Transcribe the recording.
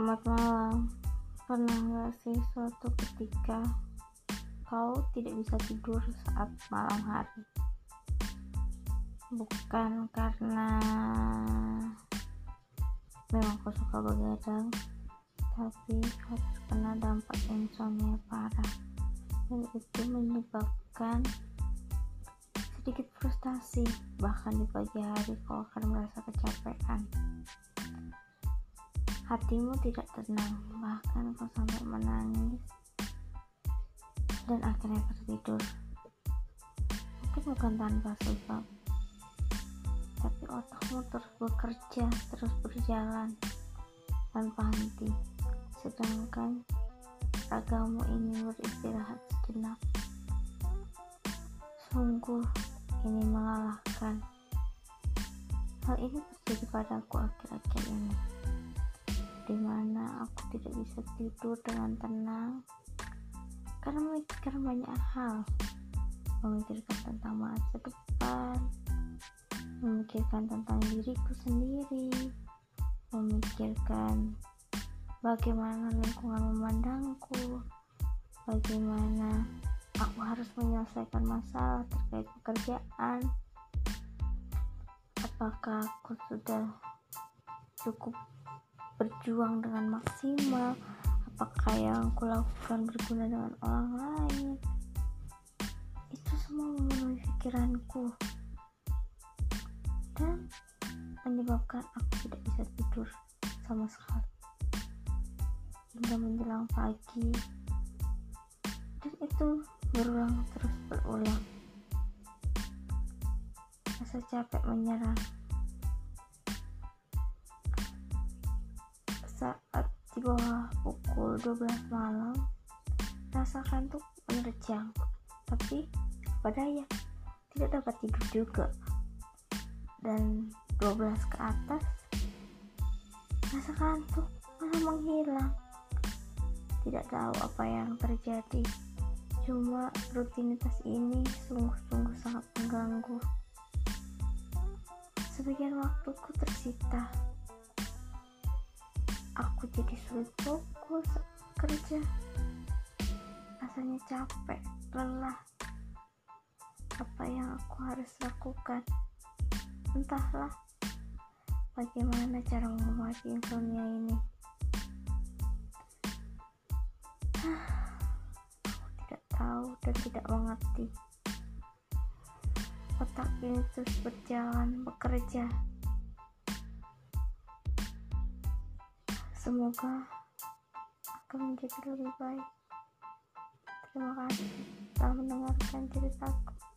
Selamat malam. Pernah gak sih suatu ketika kau tidak bisa tidur saat malam hari? Bukan karena memang kau suka begadang, tapi kau terkena dampak insomnia parah dan itu menyebabkan sedikit frustasi bahkan di pagi hari kau akan merasa kecapean hatimu tidak tenang bahkan kau sampai menangis. Dan akhirnya tertidur. Mungkin bukan tanpa sebab tapi otakmu terus bekerja terus berjalan tanpa henti. Sedangkan ragamu ingin beristirahat sejenak. Sungguh ini melelahkan. Hal ini terjadi padaku akhir-akhir ini di mana aku tidak bisa tidur dengan tenang. Karena memikirkan banyak hal. Memikirkan tentang masa depan. Memikirkan tentang diriku sendiri. Memikirkan bagaimana lingkungan memandangku. Bagaimana aku harus menyelesaikan masalah terkait pekerjaan. Apakah aku sudah cukup berjuang dengan maksimal? Apakah yang aku lakukan berguna dengan orang lain? Itu semua memenuhi pikiranku. Dan menyebabkan aku tidak bisa tidur sama sekali. Hingga menjelang pagi. Dan itu berulang terus berulang. Rasa capek menyerang saat di bawah pukul 12 malam rasa kantuk menerjang tapi pada ya tidak dapat tidur juga. Dan 12 ke atas rasa kantuk malah menghilang. Tidak tahu apa yang terjadi. Cuma rutinitas ini sungguh-sungguh sangat mengganggu. Sebagian waktuku tersita aku jadi sulit fokus kerja. Rasanya capek lelah. Apa yang aku harus lakukan? Entahlah bagaimana cara mengobati insomnia ini. Aku tidak tahu dan tidak mengerti. Otak ini terus berjalan bekerja Semoga akan menjadi lebih baik. Terima kasih telah mendengarkan ceritaku.